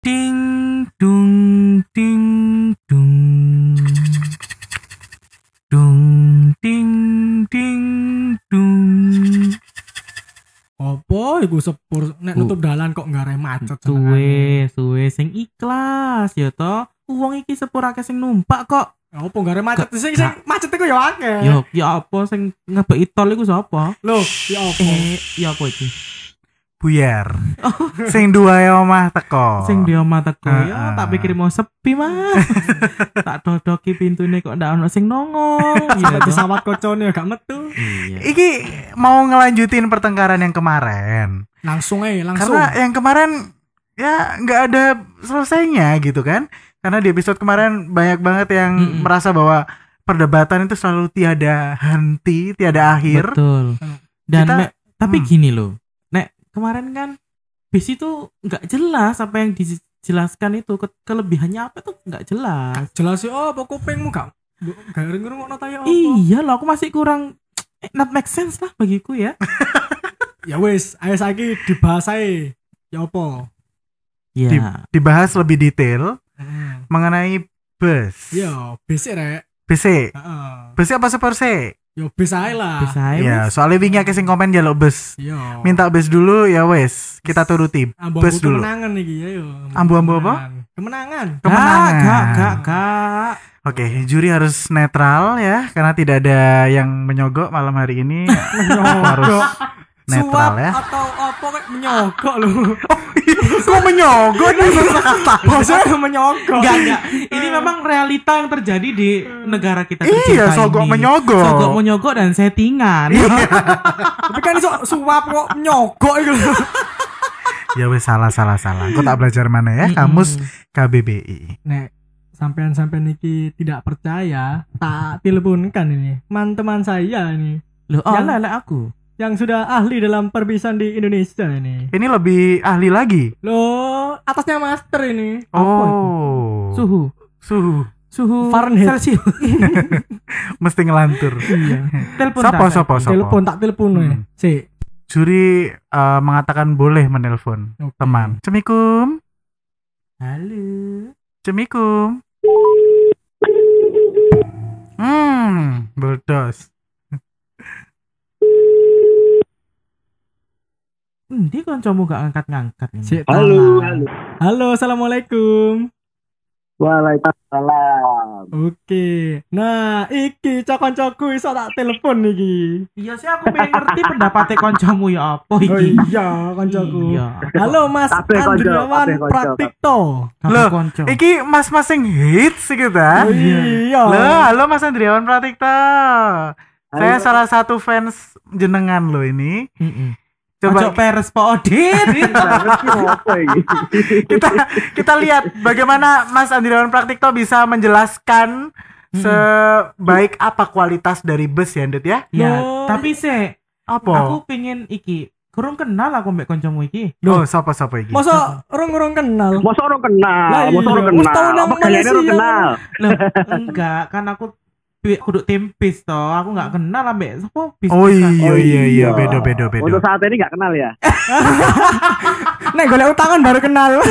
Ding dung ding dung. Dung ding ding dung. Apa iku sepur nek nutup dalan kok nggare macet Suwe, suwe sing ikhlas ya toh. Uang iki sepur akeh sing numpak kok. Apa nggare macet sing sing macet iku ya akeh. Yo, ya apa sing ngebeki tol iku sapa? Loh, ya apa? Eh, ya apa iki? Buyar. Sing dua ya omah teko. Sing di omah teko Ah, ya, tak pikir mau sepi mah. tak dodoki pintune kok ndak ono sing nongol. Iya disawat kocone gak metu. Iya. Iki mau ngelanjutin pertengkaran yang kemarin. Langsung ae, langsung. Karena yang kemarin ya nggak ada selesainya gitu kan. Karena di episode kemarin banyak banget yang Mm-mm. merasa bahwa perdebatan itu selalu tiada henti, tiada akhir. Betul. Dan Kita- tapi hmm. gini loh. Kemarin kan bis itu nggak jelas apa yang dijelaskan itu ke- kelebihannya apa tuh nggak jelas. Gak jelas ya apa kupingmu gak gak ngrungokno ta ya apa? Iya loh, aku masih kurang eh, not make sense lah bagiku ya. Ya wis, ayo saiki dibahas ae. Ya apa? Iya. Dibahas lebih detail Heeh. mengenai bus. Ya, besok rek. BC. Heeh. Bus apa super Ya bis ae lah. Bisa aja. Ya, soalnya wingi akeh sing komen jaluk bus. Iya. Minta bus dulu ya wes, kita turuti. bus dulu. kemenangan iki ayo. Ambu-ambu apa? Kemenangan. Kemenangan. Kak, kak, kak. Oke, juri harus netral ya, karena tidak ada yang menyogok malam hari ini. harus netral Suap ya. atau apa kayak menyogok lu. Kok menyogok nih? Maksudnya menyogok. Enggak, enggak. Ini memang realita yang terjadi di negara kita Iya, sogok ini. menyogok. Sogok menyogok dan settingan. Tapi kan iso suap kok menyogok iku. ya wes salah salah salah. Kok tak belajar mana ya? Kamus KBBI. Nek sampean-sampean iki tidak percaya, tak teleponkan ini. Teman-teman saya ini Loh, oh, Yang- lele aku. Yang sudah ahli dalam perpisahan di Indonesia ini. Ini lebih ahli lagi. Loh, atasnya master ini. Oh. Suhu. Suhu. Suhu Fahrenheit. Celsius. Mesti ngelantur. Iya. Telepon Sopo tak, sopo sopo. Telepon tak telepon ya. Hmm. Si. Juri eh, mengatakan boleh menelpon Oke. teman. Cemikum. Halo. Cemikum. Hmm, berdos. Endi kancamu gak ngangkat-ngangkat ini? Halo, halo. Halo, assalamualaikum. Waalaikumsalam. Oke. Nah, iki cokon-coku iso tak telepon iki. Iya sih aku pengen ngerti pendapatnya kancamu ya apa Oh iki. iya, koncoku. Iya. Halo Mas Andriawan. Pratikto. Loh, konco. Iki mas-mas sing hits gitu ta? Oh, iya. Halo, halo Mas Andriawan Pratikta. Saya salah satu fans jenengan loh ini. Heeh. Coba Coba peres Pak Odin. apa ini? kita kita lihat bagaimana Mas Andriawan Praktikto bisa menjelaskan sebaik apa kualitas dari bus ya, Ndut ya? ya, Loh. tapi sih Apa? aku pengen iki kurang kenal aku mbak kancamu iki. Oh, sapa sapa iki? Masa orang-orang kenal? Masa orang kenal, masa iya. orang kenal. kayaknya orang Malaysia. kenal? Loh, enggak, kan aku kudu tempis toh. Aku nggak kenal ambek sapa bis. Oh iya Oh, iya iya beda beda Untuk beda. saat ini nggak kenal ya? Nek golek utangan baru kenal.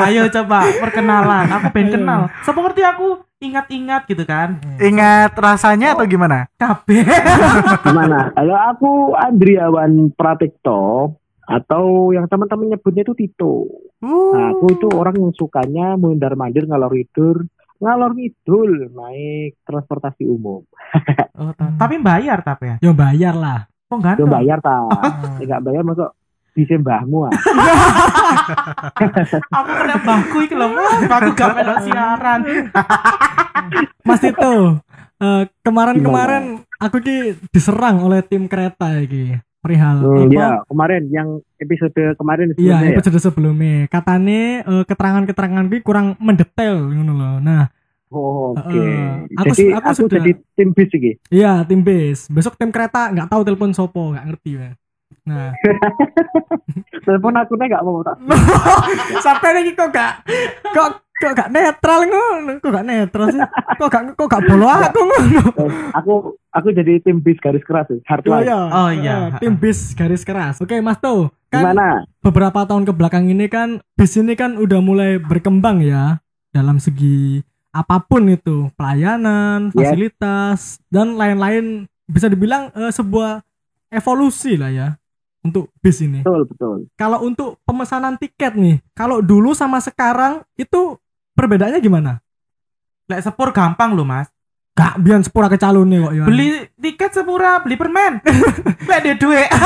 Ayo coba perkenalan. Aku pengen Ayo. kenal. Siapa ngerti aku ingat-ingat gitu kan. Ingat rasanya atau gimana? Kabeh. Gimana? Halo, aku Andriawan Pratikto atau yang teman-teman nyebutnya itu Tito. Uh. Nah, aku itu orang yang sukanya mundar mandir ngalor tidur ngalor ngidul naik transportasi umum. Oh, ta- tapi bayar tapi ya. Yo bayar lah. Kok Yo ganteng? bayar ta? Enggak bayar masuk bisa mbahmu ah. Aku kena baku iki lho. Aku gak melok siaran. Mas Tito, eh, kemarin-kemarin aku ki diserang oleh tim kereta iki. Perihal Hmm, apa? ya, kemarin yang episode kemarin Iya, sebelumnya ya. episode sebelumnya. Katane eh, keterangan-keterangan ki kurang mendetail ngono loh. Nah, Oh, Oke. Heeh. Aku jadi aku aku, sudah- jadi tim bis iki. iya tim bis. Besok tim kereta nggak tahu telepon sopo, nggak ngerti ya. Nah, Telepon akunnya nggak mau tak. sampai lagi kok gak kok kok gak netral ngono kok gak netral sih kok gak kok gak bolo aku ngono Eh, aku aku jadi tim bis garis keras ya, Oh hardline. iya, Oh iya. Eh, tim bis garis keras. Oke Mas To, kan Gimana? beberapa tahun ke belakang ini kan bis ini kan udah mulai berkembang ya dalam segi apa pun itu pelayanan, Yes. fasilitas dan lain-lain bisa dibilang eh, sebuah evolusi lah ya untuk bis ini. Betul, betul. Kalau untuk pemesanan tiket nih, kalau dulu sama sekarang itu perbedaannya gimana? Lek sepur gampang loh mas. Gak biar sepura ke calon nih kok Yohan. Beli tiket sepura, beli permen. Lek dia duit.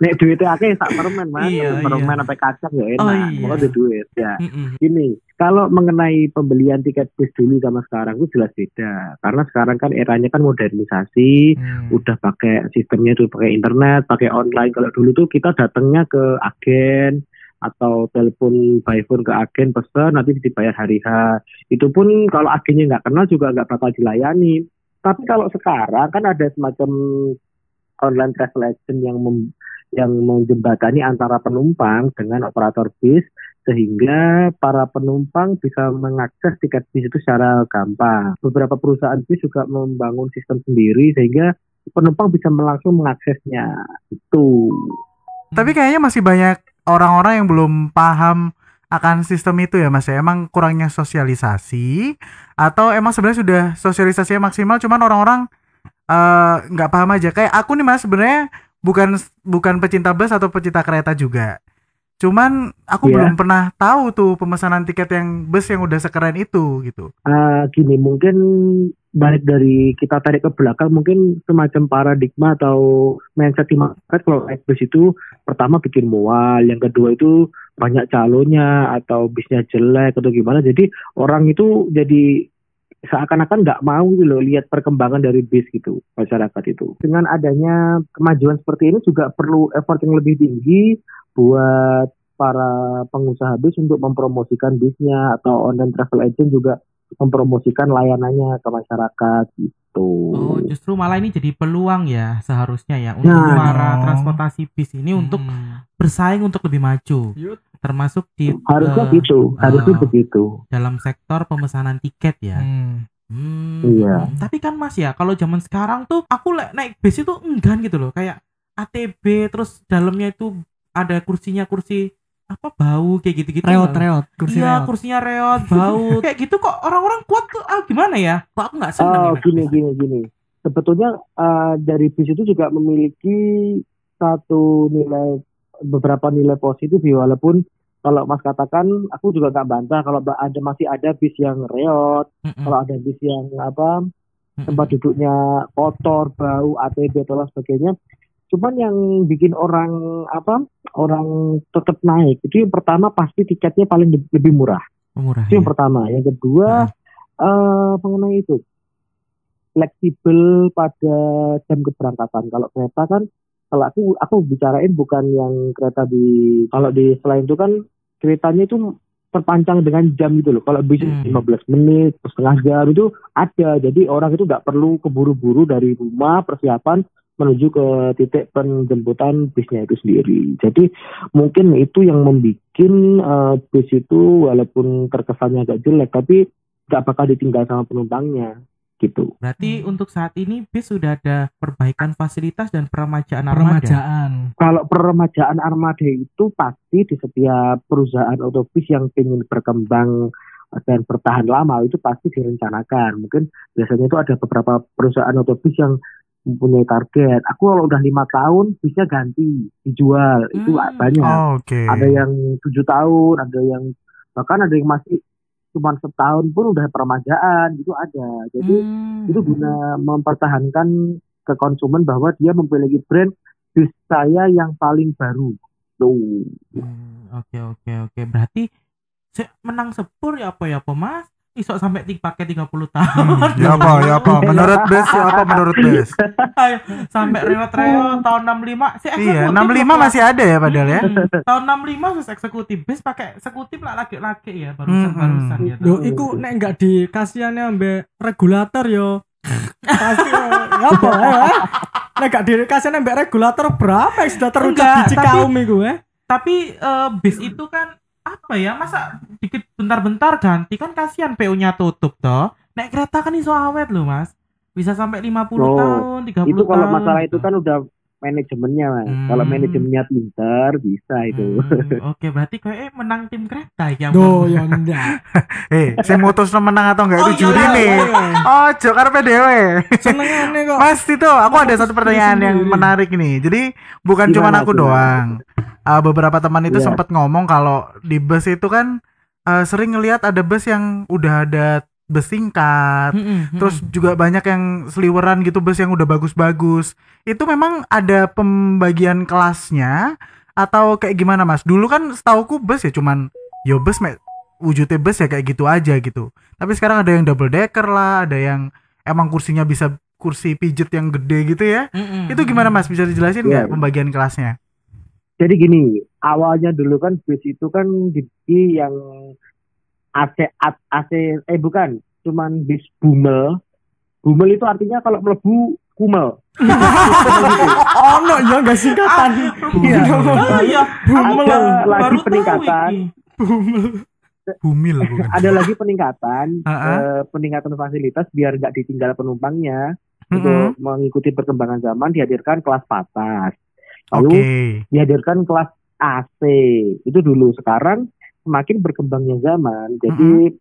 Nek duitnya akeh sak permen, Mas. Iya, permen iya. sampai kacang ya enak. Oh, iya. Pokoknya ada duit ya. Mm-mm. Gini, kalau mengenai pembelian tiket bis dulu sama sekarang itu jelas beda. Karena sekarang kan eranya kan modernisasi, Hmm. udah pakai sistemnya tuh pakai internet, pakai online. Kalau dulu tuh kita datangnya ke agen atau telepon by phone ke agen pesan nanti dibayar hari H. Itu pun kalau agennya nggak kenal juga nggak bakal dilayani. Tapi kalau sekarang kan ada semacam online travel agent yang mem- yang menjembatani antara penumpang dengan operator bis sehingga para penumpang bisa mengakses tiket bis itu secara gampang. Beberapa perusahaan bis juga membangun sistem sendiri sehingga penumpang bisa langsung mengaksesnya. Itu. Tapi kayaknya masih banyak orang-orang yang belum paham akan sistem itu ya Mas ya. Emang kurangnya sosialisasi atau emang sebenarnya sudah sosialisasinya maksimal cuman orang-orang eh, nggak paham aja. Kayak aku nih Mas sebenarnya bukan bukan pecinta bus atau pecinta kereta juga. Cuman aku Iya. belum pernah tahu tuh pemesanan tiket yang bus yang udah sekeren itu gitu. Ah, gini mungkin balik dari kita tarik ke belakang mungkin semacam paradigma atau mindset di masyarakat kalau naik bis itu pertama bikin mual, yang kedua itu banyak calonnya atau bisnya jelek atau gimana. Jadi orang itu jadi seakan-akan nggak mau gitu loh lihat perkembangan dari bis gitu masyarakat itu. Dengan adanya kemajuan seperti ini juga perlu effort yang lebih tinggi buat para pengusaha bis untuk mempromosikan bisnya atau online travel agent juga mempromosikan layanannya ke masyarakat gitu. Oh, justru malah ini jadi peluang ya seharusnya ya untuk Nah, para dong. transportasi bis ini untuk Hmm. bersaing untuk lebih maju. Yut. Termasuk di harusnya eh, gitu, harusnya ah. begitu. dalam sektor pemesanan tiket ya. Hmm. Hmm. Iya. Tapi kan Mas ya, kalau zaman sekarang tuh aku naik bis itu enggan gitu loh, kayak ATB terus dalamnya itu ada kursinya kursi apa bau kayak gitu-gitu. Reot, loh. reot, kursi Iya, reot. kursinya reot, bau. kayak gitu kok orang-orang kuat tuh ah gimana ya? Kok aku nggak seneng Oh, ya naik gini bis? gini gini. Sebetulnya eh, dari bis itu juga memiliki satu nilai beberapa nilai positif ya walaupun kalau Mas katakan aku juga nggak bantah kalau ada masih ada bis yang reot, Mm-mm. kalau ada bis yang apa tempat duduknya kotor, bau, ATB atau lain sebagainya. Cuman yang bikin orang apa orang tetap naik itu yang pertama pasti tiketnya paling le- lebih murah. Murah. Itu yang ya? pertama. Yang kedua eh mengenai itu fleksibel pada jam keberangkatan. Kalau kereta kan kalau aku aku bicarain bukan yang kereta di kalau di selain itu kan keretanya itu terpancang dengan jam gitu loh. Kalau bis Hmm. 15 menit, setengah jam itu ada. Jadi orang itu nggak perlu keburu-buru dari rumah persiapan menuju ke titik penjemputan bisnya itu sendiri. Jadi mungkin itu yang membuat eh, bis itu walaupun terkesannya agak jelek tapi nggak bakal ditinggal sama penumpangnya gitu. Berarti untuk saat ini bis sudah ada perbaikan fasilitas dan peremajaan armada. Peremajaan. Kalau peremajaan armada itu pasti di setiap perusahaan otobus yang ingin berkembang dan bertahan lama itu pasti direncanakan. Mungkin biasanya itu ada beberapa perusahaan otobus yang mempunyai target. Aku kalau udah lima tahun bisa ganti, dijual. Itu Hmm. banyak. Oh, Oke. Ada yang tujuh tahun, ada yang bahkan ada yang masih cuma setahun pun udah peremajaan itu ada. Jadi Hmm. itu guna mempertahankan ke konsumen bahwa dia memiliki brand bis saya yang paling baru. Tuh. Hmm, Oke oke oke. Berarti menang sepur ya apa ya apa Mas? Isok sampai pakai 30 tahun. Hmm, ya apa, ya apa? Menurut bus, ya apa menurut? Ayo, sampai reot-reot tahun 65 si Iya, eksekutif 65 loh, Pak. masih ada ya padahal ya. Hmm, tahun 65 sus eksekutif bis pakai eksekutif lah laki-laki ya barusan Hmm, barusan ya. Yo, iku nek enggak dikasihane ambek regulator yo. Pasti yo, apa eh? Nek enggak dikasihane ambek regulator berapa yang sudah terucap di Cikaum iku eh? Tapi eh, bis itu kan apa ya masa dikit bentar-bentar ganti kan kasihan PU-nya tutup toh. Naik kereta kan iso awet loh, Mas. Bisa sampai 50 Oh, tahun, 30 itu kalau tahun. masalah itu kan udah manajemennya mas Hmm. kalau manajemennya pinter bisa itu Hmm, Oke, berarti kayak menang tim kereta ya. Do ya ndak. Eh, saya mutus menang atau enggak Oh, itu iya, juri iya, nih. iya. Oh, jokar PDW. Senengane kok. Mas itu, aku ada satu pertanyaan yang sendiri. menarik nih. Jadi bukan Gimana, cuma aku gimana? doang. Uh, beberapa teman itu Iya. sempat ngomong kalau di bus itu kan uh, sering ngelihat ada bus yang udah ada bus singkat. Mm-mm, Terus juga banyak yang seliweran gitu bus yang udah bagus-bagus. Itu memang ada pembagian kelasnya atau kayak gimana Mas? Dulu kan setauku bus ya cuman yo bus mek wujudnya bus ya kayak gitu aja gitu. Tapi sekarang ada yang double decker lah, ada yang emang kursinya bisa kursi pijet yang gede gitu ya. mm-mm, Itu gimana Mas? Bisa dijelasin Iya. nggak pembagian kelasnya? jadi gini awalnya dulu kan bis itu kan di yang AC AC eh bukan cuman bis bumel bumel itu artinya kalau melebu kumel Oh no, ya enggak singkatan. Iya. Ah, iya. Bumel. ada Baru lagi peningkatan. Bumel. Bumil bukan. ada lagi peningkatan eh, peningkatan fasilitas biar nggak ditinggal penumpangnya untuk mengikuti perkembangan zaman dihadirkan kelas patas Oke. lalu dihadirkan kelas AC itu dulu sekarang semakin berkembangnya zaman jadi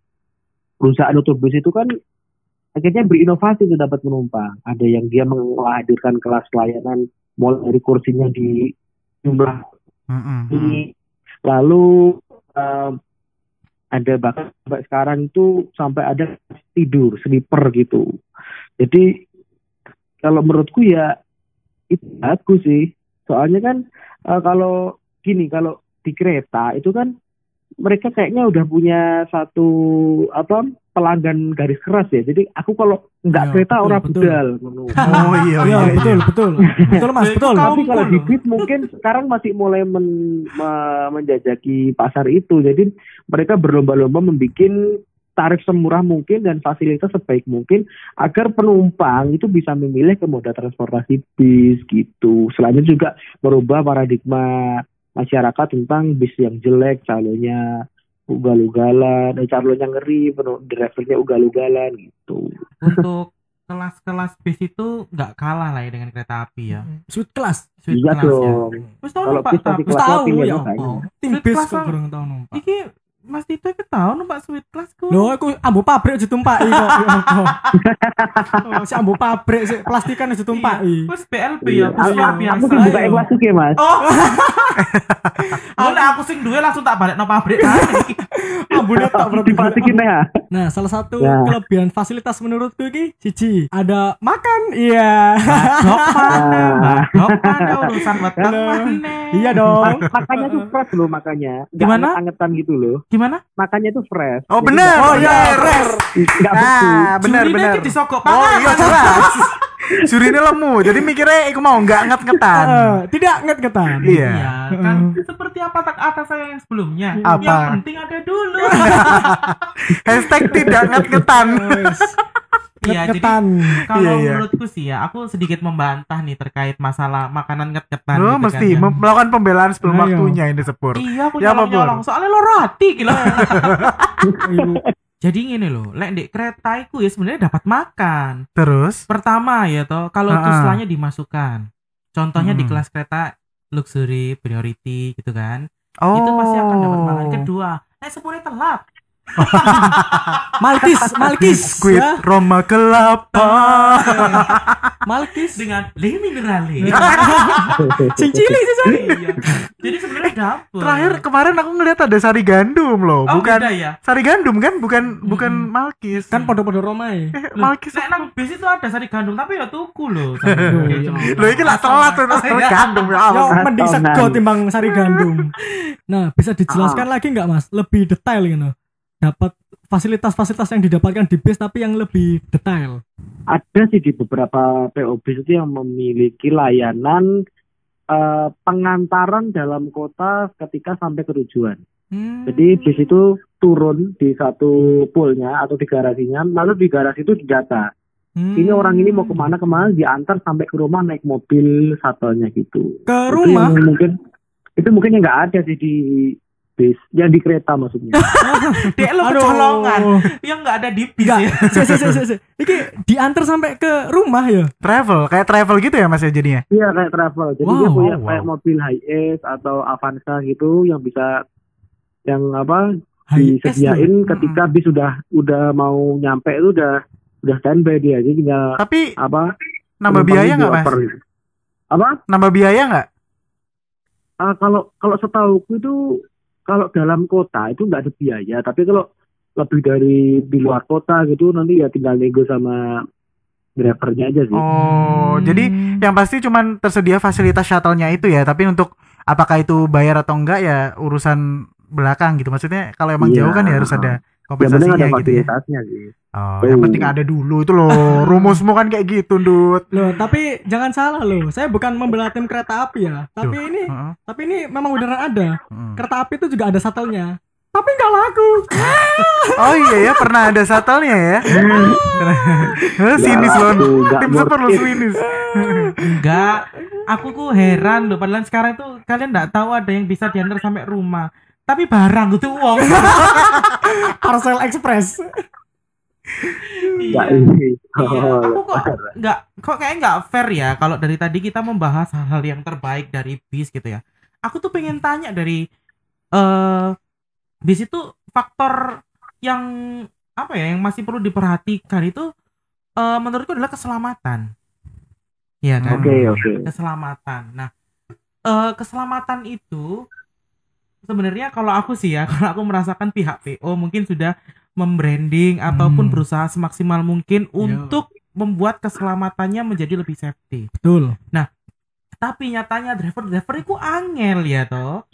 perusahaan otobus itu kan akhirnya berinovasi untuk dapat penumpang ada yang dia menghadirkan kelas layanan mulai dari kursinya di jumlah Mm-mm. ini lalu em, ada bahkan sampai sekarang itu sampai ada tidur sleeper gitu. Jadi kalau menurutku ya itu bagus sih. Soalnya kan eh, kalau gini kalau di kereta itu kan mereka kayaknya udah punya satu apa pelanggan garis keras ya jadi aku kalau nggak Ya, kereta orang betul. budal Oh iya Iya, iya. betul, iya. betul. Betul Mas, betul. tapi kalau di mungkin sekarang masih mulai men- me- menjajaki pasar itu. Jadi mereka berlomba-lomba membuat tarif semurah mungkin dan fasilitas sebaik mungkin agar penumpang itu bisa memilih ke moda transportasi bis gitu. Selain itu juga merubah paradigma masyarakat tentang bis yang jelek, calonnya ugal-ugalan, eh, calonnya ngeri, penu- drivernya ugal-ugalan gitu. Untuk kelas-kelas bis itu nggak kalah lah ya dengan kereta api ya. Sweet class. Sweet Iya class ya. dong. Tau Kalau numpak bis tapi kelas tahu ya ya. Tim bis kok lah. kurang tahu numpak. Iki Mas Tito iki tau numpak sweet class ku. Loh, aku ambu pabrik ditumpaki kok. Ya? Oh, si ambu pabrik si plastikan. Wis BLB Iya. ya, bus Aku- luar Aku biasa. sih buka yang kelas ya mas. Oh. Oleh aku sing duwe langsung tak balik no pabrik kan. Ambune tok berarti. Dipasikin ya. Nah, salah satu Ya. kelebihan fasilitas menurutku iki siji, ada makan. Iya. Dok mana? Dok mana urusan weteng mana? Iya dong. Makanya tuh fresh loh makanya. Gimana? anget-angetan gitu loh. Gimana? Makanya tuh fresh. Oh benar. Oh, iya, benar. Nggak beku. Ah, benar benar. iki disogok Oh iya jelas. Juri ini lemu, jadi mikirnya aku mau nggak nget-ngetan. Eh, tidak nget-ngetan. Iya. Iya, kan seperti apa tak atas saya yang sebelumnya. Apa? Yang penting ada dulu. Hashtag tidak nget-ngetan. Wes, Iya, jadi Nget-ngetan. kalau Iya, iya. menurutku sih ya, aku sedikit membantah nih terkait masalah makanan nget-ngetan. Lo gitu mesti kan, melakukan pembelaan sebelum Ayo. waktunya ini sepur. Iya, aku Ya, nyolong-nyolong. Soalnya lo roti gila. Jadi gini loh, lek di kereta itu ya sebenarnya dapat makan. Terus? Pertama ya toh, kalau itu setelahnya dimasukkan. Contohnya di Hmm. kelas kereta luxury, priority gitu kan. Oh. Itu pasti akan dapat makan. Kedua, nek sepuluh telat. Malkis, Malkis. Squid ya. Roma kelapa. Malkis. dengan le minerale. Sing cilik sih, San. Iya. Jadi sebenarnya dapet. Terakhir kemarin aku ngeliat ada sari gandum loh, oh, bukan beda ya. sari gandum kan, bukan bukan Mm-mm. Malkis. Kan podo-podo Romai. eh, Loh, Malkis. Nek nang bis itu ada sari gandum tapi ya tuku loh. Lo iki lah telat tuh sari gandum ya Yo, Allah. mending sego timbang sari gandum. Nah, bisa dijelaskan lagi nggak Mas? Lebih detail gitu. Dapat fasilitas-fasilitas yang didapatkan di bis tapi yang lebih detail. Ada sih di beberapa PO bis itu yang memiliki layanan eh, pengantaran dalam kota ketika sampai ke tujuan. Hmm. Jadi bis itu turun di satu poolnya atau di garasinya, lalu di garasi itu didata. Hmm. Ini orang ini mau ke mana ke mana diantar sampai ke rumah naik mobil shuttle-nya gitu. ke Itu rumah. mungkin itu mungkin yang nggak ada sih di bis, yang di kereta maksudnya. Dek lo kecolongan yang nggak ada di bis Enggak, ya. se, se, se, se, se. Iki diantar sampai ke rumah ya. Travel, kayak travel gitu ya Mas ya jadinya. Iya kayak travel. Jadi Wow, dia punya wow, kayak wow. mobil high ace atau Avanza gitu yang bisa yang apa disediain ketika bis udah udah mau nyampe itu udah udah standby dia jadi tinggal Tapi apa nambah biaya nggak Mas? gitu. Apa? Nambah biaya nggak? Ah, kalau kalau setahuku itu kalau dalam kota itu nggak ada biaya, tapi kalau lebih dari di luar kota gitu nanti ya tinggal nego sama drivernya aja sih. Oh, jadi yang pasti cuman tersedia fasilitas shuttle-nya itu ya, tapi untuk apakah itu bayar atau enggak ya urusan belakang gitu. Maksudnya kalau emang Iya. jauh kan ya harus ada yang penting kompensasinya ada gitu ya. sih. Oh, yang penting ada dulu itu loh. Rumusmu kan kayak gitu, Dut. Loh, tapi jangan salah loh. Saya bukan membela tim kereta api ya. Tapi Duh. ini Heeh, tapi ini memang beneran ada. heeh. Kereta api itu juga ada shuttle-nya. Tapi nggak laku. Oh iya ya, pernah ada shuttle-nya ya. Sinis loh. Tim super lo sinis. Enggak. Aku tuh heran loh padahal sekarang tuh kalian nggak tahu ada yang bisa diantar sampai rumah. Tapi barang itu uang. Parcel Express. Iya. aku kok nggak kok kayak nggak fair ya kalau dari tadi kita membahas hal-hal yang terbaik dari bis gitu ya. Aku tuh pengen tanya dari eh bis itu faktor yang apa ya yang masih perlu diperhatikan itu eh menurutku adalah keselamatan. Iya kan? Oke, oke. Keselamatan. Nah, eh keselamatan itu sebenarnya kalau aku sih ya, kalau aku merasakan pihak PO mungkin sudah membranding ataupun Hmm. berusaha semaksimal mungkin untuk membuat keselamatannya menjadi lebih safety. Betul. Tapi nyatanya driver-driver itu angel ya toh.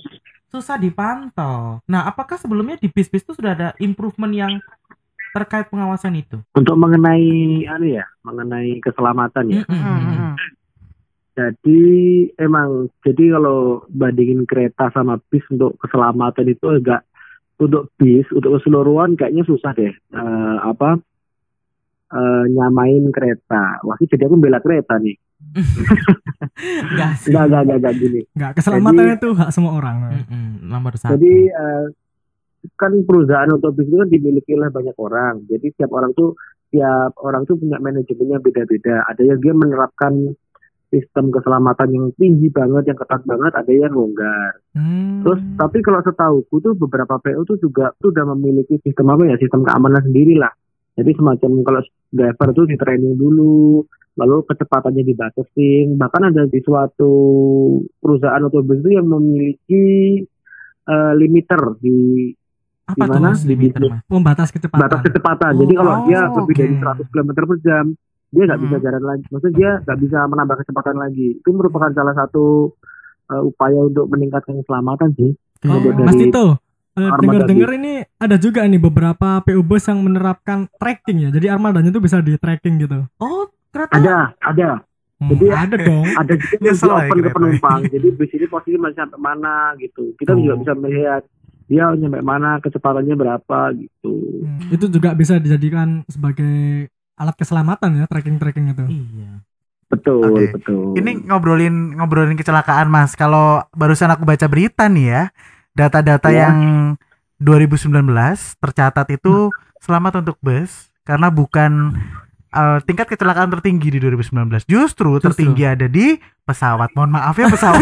Susah dipantau. Nah, apakah sebelumnya di bis-bis itu sudah ada improvement yang terkait pengawasan itu? Untuk mengenai anu ya, mengenai keselamatan ya. Mm-mm. Mm-mm. Jadi emang jadi kalau bandingin kereta sama bis untuk keselamatan itu agak untuk bis untuk keseluruhan kayaknya susah deh Eh, apa eh, nyamain kereta. Wah jadi aku bela kereta nih. Enggak sih. Enggak enggak enggak, enggak gini. Nggak keselamatan itu hak semua orang. Mm-mm, Nomor satu. Jadi eh, kan perusahaan otobus itu kan dimiliki oleh banyak orang. Jadi setiap orang tuh setiap orang tuh punya manajemennya beda-beda. Ada yang dia menerapkan sistem keselamatan yang tinggi banget, yang ketat banget, ada yang longgar. Hmm. Terus tapi kalau setahuku tuh beberapa PO tuh juga tuh udah memiliki sistem apa ya, sistem keamanan sendiri lah. Jadi semacam kalau driver tuh di training dulu, lalu kecepatannya dibatasin. Bahkan ada di suatu perusahaan otobus itu yang memiliki eh, limiter di apa Di limiter bisnis. mas? Membatas kecepatan. batas kecepatan. Jadi kalau Oh, dia lebih dari oke. 100 km per jam, dia nggak bisa Hmm. jalan lagi. Maksudnya dia nggak bisa menambah kecepatan lagi. Itu merupakan salah satu eh, upaya untuk meningkatkan keselamatan sih. Kalau Mas dari Tito, eh, dengar-dengar ini ada juga nih beberapa PU bus yang menerapkan tracking ya. Jadi armadanya itu bisa di tracking gitu. Oh, kereta Ada, ada. Hmm, Jadi- ada dong. ada juga yang di-open ke penumpang. Jadi bis ini posisi masih sampai mana gitu. Kita Oh. juga bisa melihat dia nyampe mana, kecepatannya berapa gitu. Hmm, Itu juga bisa dijadikan sebagai alat keselamatan ya tracking-tracking itu. Iya. Betul, Oke. betul. Ini ngobrolin ngobrolin kecelakaan Mas. Kalau barusan aku baca berita nih ya, data-data Ya. yang 2019 tercatat itu selamat untuk bus karena bukan eh, tingkat kecelakaan tertinggi di 2019. Justru, tertinggi ada di pesawat. Mohon maaf ya pesawat.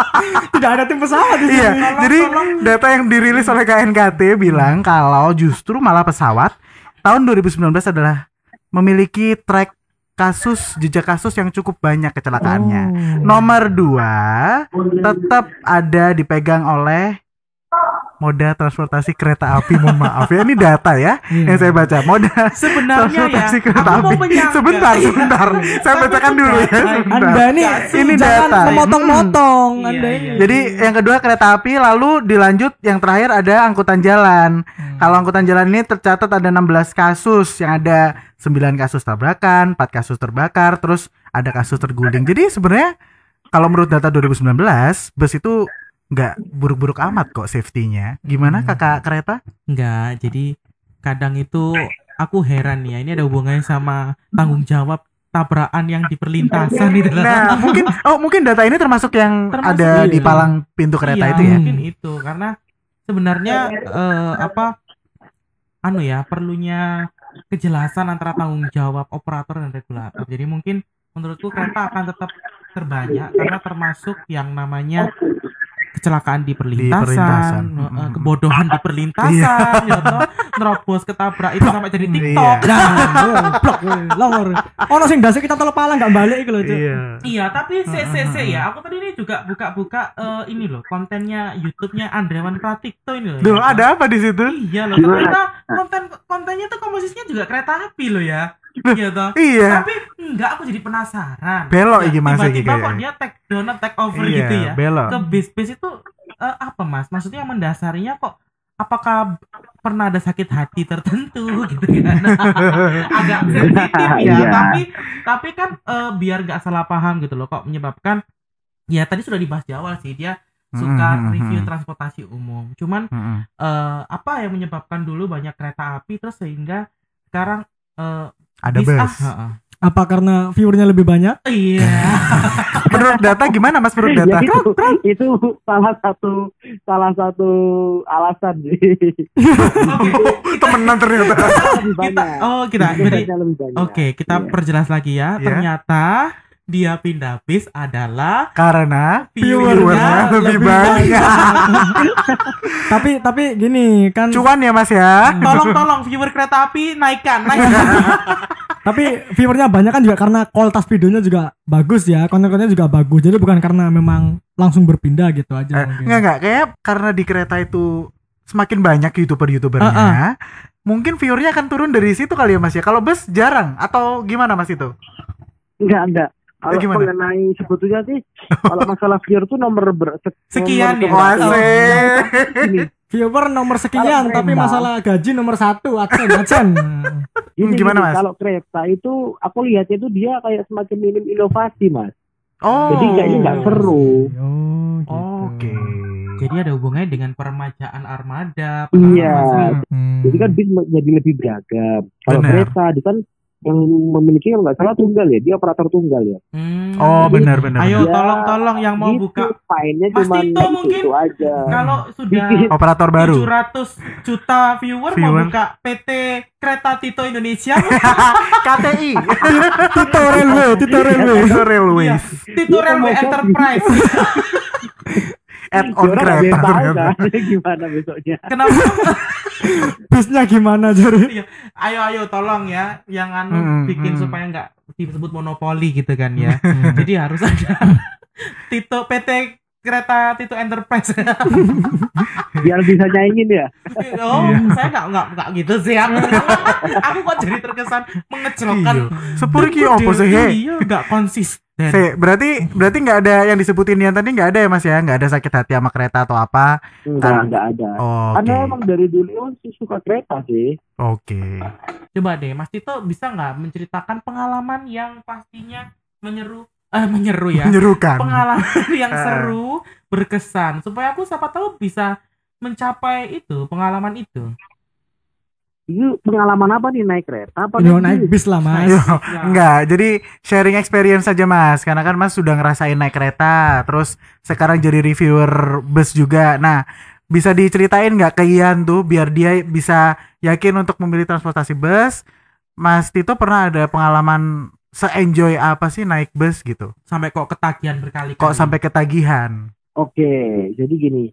Tidak ada tim pesawat di sini. iya. Jadi data yang dirilis oleh KNKT bilang kalau justru malah pesawat tahun 2019 adalah memiliki track kasus jejak kasus yang cukup banyak kecelakaannya. Oh. Nomor dua tetap ada dipegang oleh moda transportasi kereta api. Mohon maaf ya, ini data ya Iya. yang saya baca. Moda Sebenarnya ya, transportasi kereta aku mau api. Sebentar, sebentar. saya bacakan dulu ya. sebentar. Anda nih Ini jangan data. memotong-motong. Hmm. Anda Iya, ini. iya. Jadi yang kedua kereta api, lalu dilanjut yang terakhir ada angkutan jalan. Hmm. Kalau angkutan jalan ini tercatat ada 16 kasus, yang ada 9 kasus tabrakan, 4 kasus terbakar, terus ada kasus terguling. Jadi sebenarnya kalau menurut data 2019, bus itu nggak buruk-buruk amat kok safety-nya. Gimana Hmm. kakak kereta? Enggak, jadi kadang itu aku heran ya, ini ada hubungannya sama tanggung jawab tabrakan yang di perlintasan itu. Nah, mungkin oh mungkin data ini termasuk yang Termasuk, ada iya. di palang pintu kereta Iya, itu ya. Mungkin itu karena sebenarnya eh, apa anu ya perlunya kejelasan antara tanggung jawab operator dan regulator. Jadi mungkin menurutku kereta akan tetap terbanyak karena termasuk yang namanya kecelakaan di perlintasan, perlintasan. eh, kebodohan di perlintasan, ya toh. nerobos ketabrak itu sampai jadi TikTok. Iya. Nah, blok longor. Ono sing ndase kita tolong pala enggak balik lho, Cuk. Iya. Iya, tapi CCC ya. Aku tadi ini juga buka-buka eh, ini loh, kontennya YouTube-nya Andrewan Pratikto ini loh. Duh, ya. ada apa di situ? Iya loh, ternyata konten kontennya tuh komposisinya juga kereta api loh ya. Iya toh. Iya. Tapi enggak aku jadi penasaran. Belok Ya, iki Mas iki Tiba-tiba kok dia take down take over Iya, gitu ya. belok. Ke bis-bis itu eh, apa Mas? Maksudnya yang mendasarinya kok apakah pernah ada sakit hati tertentu gitu kan? Agak sensitif ya, Iya. tapi tapi kan eh, biar nggak salah paham gitu loh kok menyebabkan ya tadi sudah dibahas di awal sih dia suka Mm-mm, review transportasi umum. Cuman Mm-mm. eh, apa yang menyebabkan dulu banyak kereta api terus sehingga sekarang eh, Ada bus. heeh. Apa karena viewernya lebih banyak? iya Menurut data gimana Mas menurut Ya data? itu, itu salah satu salah satu alasan sih. oke Temenan ternyata. lebih kita banyak. oh kita jadi lebih banyak. oke kita Iya. perjelas lagi ya Iya. ternyata dia pindah bis adalah Karena viewernya viewernya lebih banyak. tapi tapi gini kan Cuan ya Mas ya. tolong tolong viewer kereta api naikkan naikkan tapi viewernya banyak kan juga karena kualitas videonya juga bagus ya konten-kontennya juga bagus jadi bukan karena memang langsung berpindah gitu aja Eh, mungkin. enggak enggak kayak karena di kereta itu semakin banyak youtuber-youtubernya, Ah, mungkin viewernya akan turun dari situ kali ya Mas ya. Kalau bus jarang atau gimana Mas itu? Enggak, enggak. Kalau Eh, gimana? mengenai sebetulnya sih kalau masalah viewer tuh nomor ber, se- Sekian nomor ya? Oh, viewer nomor sekian Kalau tapi masalah gaji nomor satu acen acen gini, gimana, gini, Mas? Kalau kereta itu aku lihatnya itu dia kayak semakin minim inovasi mas. Oh. Jadi kayaknya nggak seru. oh, gitu. Oke. jadi ada hubungannya dengan permajaan armada Iya. Hmm. Jadi kan bis jadi lebih beragam. Kalau kereta dia kan yang memiliki kalau nggak salah tunggal ya, dia operator tunggal ya. Hmm. Oh, benar benar. ayo Ya, tolong tolong yang mau gitu, buka Mas cuma Tito mungkin? itu aja. kalau sudah Operator baru. 700 juta viewer, Viewer. mau buka PT Kereta Tito Indonesia KTI. Tito Railway Tito Railway Tito Railways. Tito Railway Iya. Enterprise Add Ya, on kereta ternyata. kan gimana besoknya. kenapa bisnya gimana jadi ayo ayo tolong ya yang anu Hmm, bikin hmm. supaya nggak disebut monopoli gitu kan ya jadi harus ada Tito PT Kereta Tito Enterprise Biar bisa nyaingin ya. oh saya nggak nggak nggak gitu sih aku aku kok jadi terkesan mengecewakan Iya. Sepur ki opo sih? iya nggak konsisten Se, berarti berarti nggak ada yang disebutin yang tadi nggak ada ya Mas ya? Nggak ada sakit hati sama kereta atau apa? Enggak, Kan- enggak ada. Oke. Karena emang dari dulu sih suka kereta sih. Oke. Coba deh, Mas Tito bisa nggak menceritakan pengalaman yang pastinya menyeru, eh menyeru ya, Menyerukan. pengalaman yang Ah. seru, berkesan, supaya aku siapa tahu bisa mencapai itu pengalaman itu. Itu pengalaman apa nih naik kereta? Apa Yo naik bis? lah mas Ayo, Ya. enggak. Jadi sharing experience saja Mas. Karena kan Mas sudah ngerasain naik kereta, terus sekarang jadi reviewer bus juga. Nah, bisa diceritain nggak ke Ian tuh biar dia bisa yakin untuk memilih transportasi bus? Mas Tito pernah ada pengalaman se-enjoy apa sih naik bus gitu? Sampai kok ketagihan berkali-kali. Kok sampai ketagihan? Oke, jadi gini.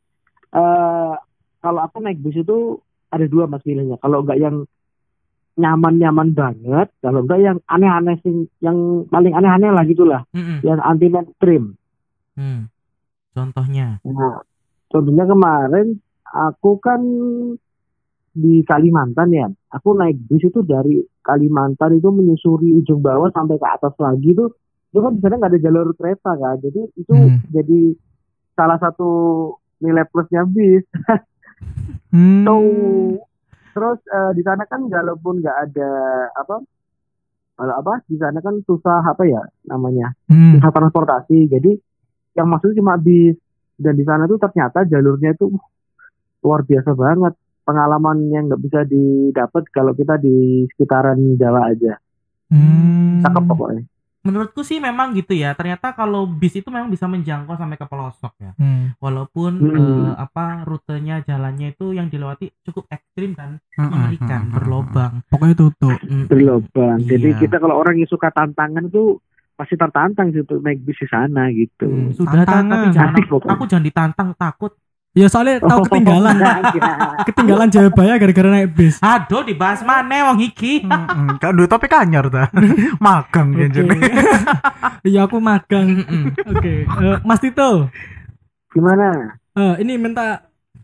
eh kalau aku naik bis itu ada dua mas pilihnya. Kalau enggak yang nyaman-nyaman banget, kalau enggak yang aneh-aneh sing, yang paling aneh-aneh lah gitulah, Mm-mm. yang anti mainstream. Hmm. Contohnya. Nah, contohnya kemarin aku kan di Kalimantan ya. Aku naik bis itu dari Kalimantan itu menyusuri ujung bawah sampai ke atas lagi tuh. Itu kan di sana nggak ada jalur kereta kan. Jadi itu Hmm. jadi salah satu nilai plusnya bis. Hmm. So, terus eh, di sana kan walaupun nggak ada apa kalau apa di sana kan susah apa ya namanya Hmm. susah transportasi. Jadi yang masuk cuma bis dan di sana tuh ternyata jalurnya itu uh, luar biasa banget. Pengalaman yang nggak bisa didapat kalau kita di sekitaran Jawa aja. Hmm. Cakep pokoknya. Menurutku sih memang gitu ya. Ternyata kalau bis itu memang bisa menjangkau sampai ke pelosok ya. Hmm. Walaupun Hmm. eh, apa rutenya jalannya itu yang dilewati cukup ekstrim dan Mm-mm, mengerikan, mm-mm, berlobang. Pokoknya tutup. Mm, berlobang. Jadi Iya. kita kalau orang yang suka tantangan itu pasti tertantang sih untuk naik bis di sana gitu. Hmm. Sudah Tantangan. tapi jangan pokoknya. aku jangan ditantang takut. Ya soalnya tahu ketinggalan. ketinggalan Jayabaya gara-gara naik bis. Aduh dibahas mana wong iki. Mm-mm. Kan duit topik anyar ta. Magang Oke. jenenge. Iya aku magang. Oke, eh, Mas Tito. Gimana? Eh, ini minta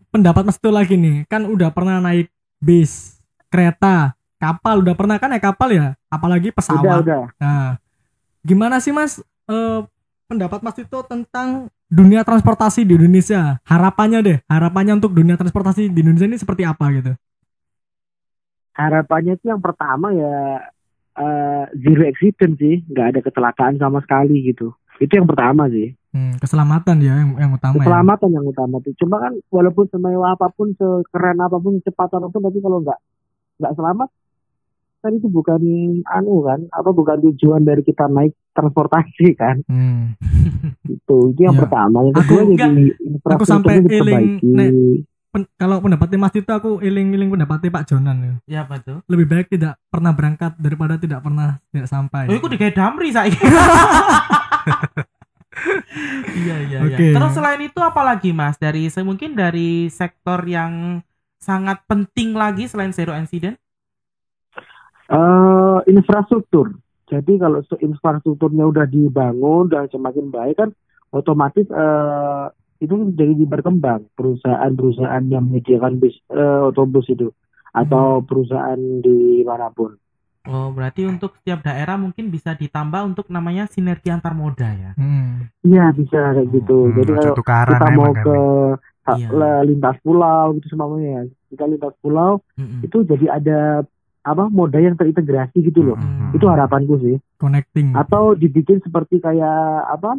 pendapat Mas Tito lagi nih. Kan udah pernah naik bis, kereta, kapal udah pernah kan naik kapal ya? Apalagi Udah, pesawat. udah. Nah, gimana sih Mas eh, pendapat Mas Tito tentang dunia transportasi di Indonesia? Harapannya deh, harapannya untuk dunia transportasi di Indonesia ini seperti apa gitu? Harapannya sih yang pertama ya eh, zero accident sih, nggak ada kecelakaan sama sekali gitu. Itu yang pertama sih. Hmm, keselamatan ya yang, yang utama ya. Keselamatan yang utama tuh. Cuma kan walaupun semewah apa pun, sekeren apa pun, cepat apa pun, tapi kalau nggak nggak selamat, kan itu bukan anu kan, apa bukan tujuan dari kita naik transportasi kan? Hmm. Itu itu yang Ya. pertama. Yang Aku kedua enggak- jadi aku sampai eling. Nek. Pen- kalau pendapatnya Mas Tito aku iling-iling pendapatnya Pak Jonan ya. Ya betul. Lebih baik tidak pernah berangkat daripada tidak pernah tidak sampai. Oh, iku digawe damri saiki. Iya iya iya. Oke. Terus selain itu apa lagi Mas dari mungkin dari sektor yang sangat penting lagi selain zero incident? Eh, infrastruktur. Jadi kalau infrastrukturnya udah dibangun dan semakin baik kan otomatis eh, itu jadi berkembang perusahaan-perusahaan yang menyediakan bis eh, otobus itu atau perusahaan di mana pun. Oh, berarti untuk setiap daerah mungkin bisa ditambah untuk namanya sinergi antar moda ya. Hmm. Iya bisa kayak gitu. Hmm, Jadi kalau kita mau ke ha- Iya. lintas pulau gitu semuanya. Kita lintas pulau Mm-mm. itu jadi ada apa moda yang terintegrasi gitu loh. Mm-mm. Itu harapanku sih. Connecting. atau dibikin seperti kayak apa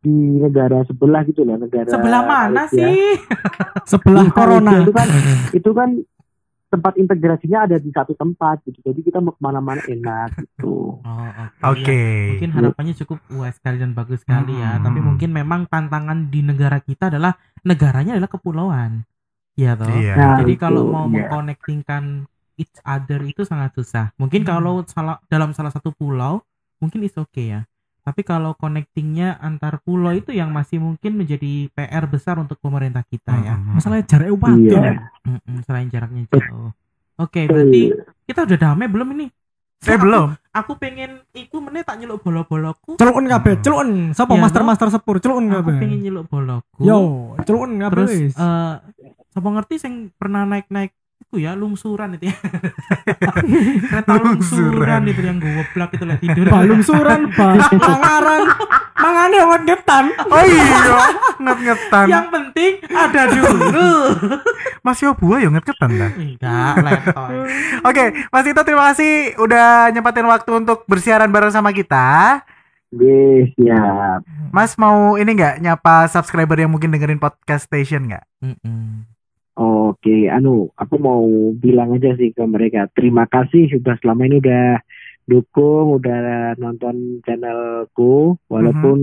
di negara sebelah gitu lah negara Sebelah mana Malaysia. sih? Sebelah Di corona. Itu kan itu kan tempat integrasinya ada di satu tempat gitu jadi kita mau ke mana-mana enak gitu Oh, Oke. Ya, mungkin harapannya cukup wah sekali dan bagus sekali ya. Hmm. Tapi mungkin memang tantangan di negara kita adalah negaranya adalah kepulauan. Iya toh. Iya. Nah, Jadi itu, kalau mau iya. mengkonektingkan each other itu sangat susah. Mungkin Hmm. kalau salah dalam salah satu pulau mungkin is oke ya. Tapi kalau connectingnya antar pulau itu yang masih mungkin menjadi PR besar untuk pemerintah kita ya. Mm-mm. Masalahnya jaraknya waktu iya ya. Mm-mm, selain jaraknya jauh. Oke, berarti kita udah damai belum ini? Eh Aku- belum. Aku pengen iku meneh tak nyeluk bolo-boloku. Celukun kabeh, celukun. Sapa Iya, master-master sepur, celukun Aku kabeh. pengen nyeluk boloku. Yo, celukun kabeh Terus eh sapa ngerti sing pernah naik-naik itu ya lungsuran itu ya. Kereta lungsuran Lungsuran. itu yang goblok itu lah tidur. Balung suran, bas, pangaran. Mangane awet getan. Oh iya, nget-ngetan. yang penting ada dulu. Mas yo buah yo nget-ngetan dah. Enggak, letoy. Oke, Mas Tito terima kasih udah nyempatin waktu untuk bersiaran bareng sama kita. Yes, siap. Mas mau ini nggak nyapa subscriber yang mungkin dengerin podcast station nggak? Mm-mm. Oke, anu, aku mau bilang aja sih ke mereka, terima kasih sudah selama ini udah dukung, udah nonton channelku, walaupun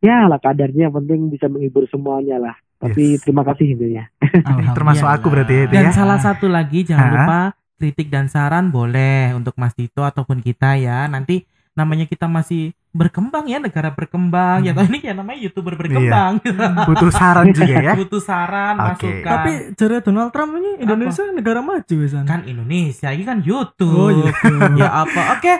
ya lah kadarnya penting bisa menghibur semuanya lah. Tapi Yes. terima kasih intinya. Termasuk aku berarti itu Dan ya. salah satu lagi jangan Hah? lupa kritik dan saran boleh untuk Mas Tito ataupun kita ya. Nanti namanya kita masih berkembang ya, negara berkembang. Ya Hmm. toh ini ya namanya YouTuber berkembang. Butuh saran juga ya. Butuh saran, Oke. masukan. Tapi jare Donald Trump ini Indonesia negara maju wisan. kan Indonesia ini kan YouTube. Oh iya. ya apa? Oke.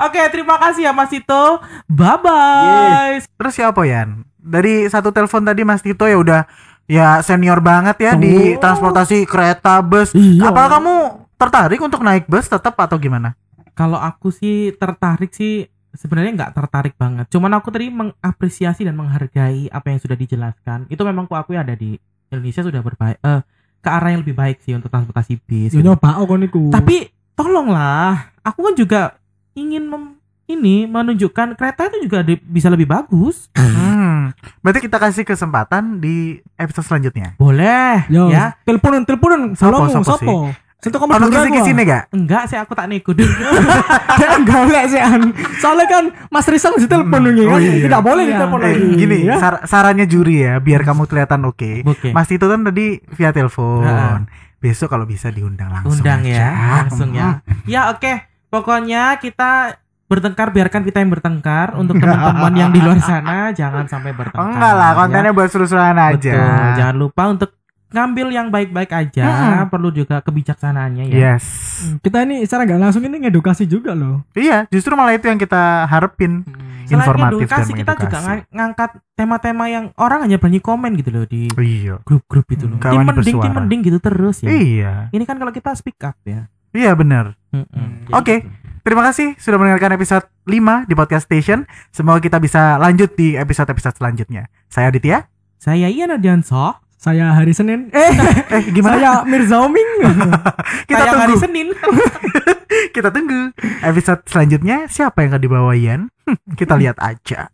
Oke, terima kasih ya Mas Tito. Bye bye. Terus siapa Yan? Dari satu telepon tadi Mas Tito ya udah ya senior banget ya di Oh. transportasi kereta bus. Iya. Apakah kamu tertarik untuk naik bus tetap atau gimana? Kalau aku sih tertarik sih sebenarnya nggak tertarik banget. Cuman aku tadi mengapresiasi dan menghargai apa yang sudah dijelaskan. Itu memang ku akui ada di Indonesia sudah berbaik eh ke arah yang lebih baik sih untuk transportasi bis. Yo gitu. nyoba oh niku. Tapi tolonglah, aku kan juga ingin mem- ini menunjukkan kereta itu juga di- bisa lebih bagus. Hmm. Berarti kita kasih kesempatan di episode selanjutnya. Boleh Yo, ya. teleponan teleponan. Sopo, Halo, sopo sopo? Sentuh kamu Ono dulu kisi-kisine gak? Enggak sih aku tak nego dulu. Enggak boleh sih an. Soalnya kan Mas Rizal mesti telepon nih Oh kan. iya. Tidak boleh Iya. ditelepon Eh, lagi. gini, ya. sar- sarannya juri ya, biar kamu kelihatan oke. Oke. Mas itu kan tadi via telepon. Besok kalau bisa diundang langsung. Undang aja. ya, langsung ya. Ya oke, pokoknya kita bertengkar biarkan kita yang bertengkar untuk teman-teman yang di luar sana jangan sampai bertengkar. enggak lah, ya. kontennya buat seru-seruan aja. Betul. Jangan lupa untuk ngambil yang baik-baik aja. Mm-mm. Perlu juga kebijaksanaannya ya. Yes. Kita ini secara nggak langsung ini ngedukasi juga loh. Iya, justru malah itu yang kita harapin. Hmm. Selain Informatif dan edukasi, kita juga ng- ngangkat tema-tema yang orang hanya berani komen gitu loh di Iya. grup-grup itu loh. Tim wani mending, tim mending gitu terus ya. Iya. Ini kan kalau kita speak up ya. Iya benar. Mm-mm. Oke. Gitu. Terima kasih sudah mendengarkan episode 5 di Podcast Station. Semoga kita bisa lanjut di episode-episode selanjutnya. Saya Aditya. Saya Ian Ardianso. Saya hari Senin. Eh, Eh, gimana? saya Mirza Oming. kita Tayang hari tunggu. Senin. kita tunggu episode selanjutnya siapa yang akan dibawa Ian? kita lihat aja.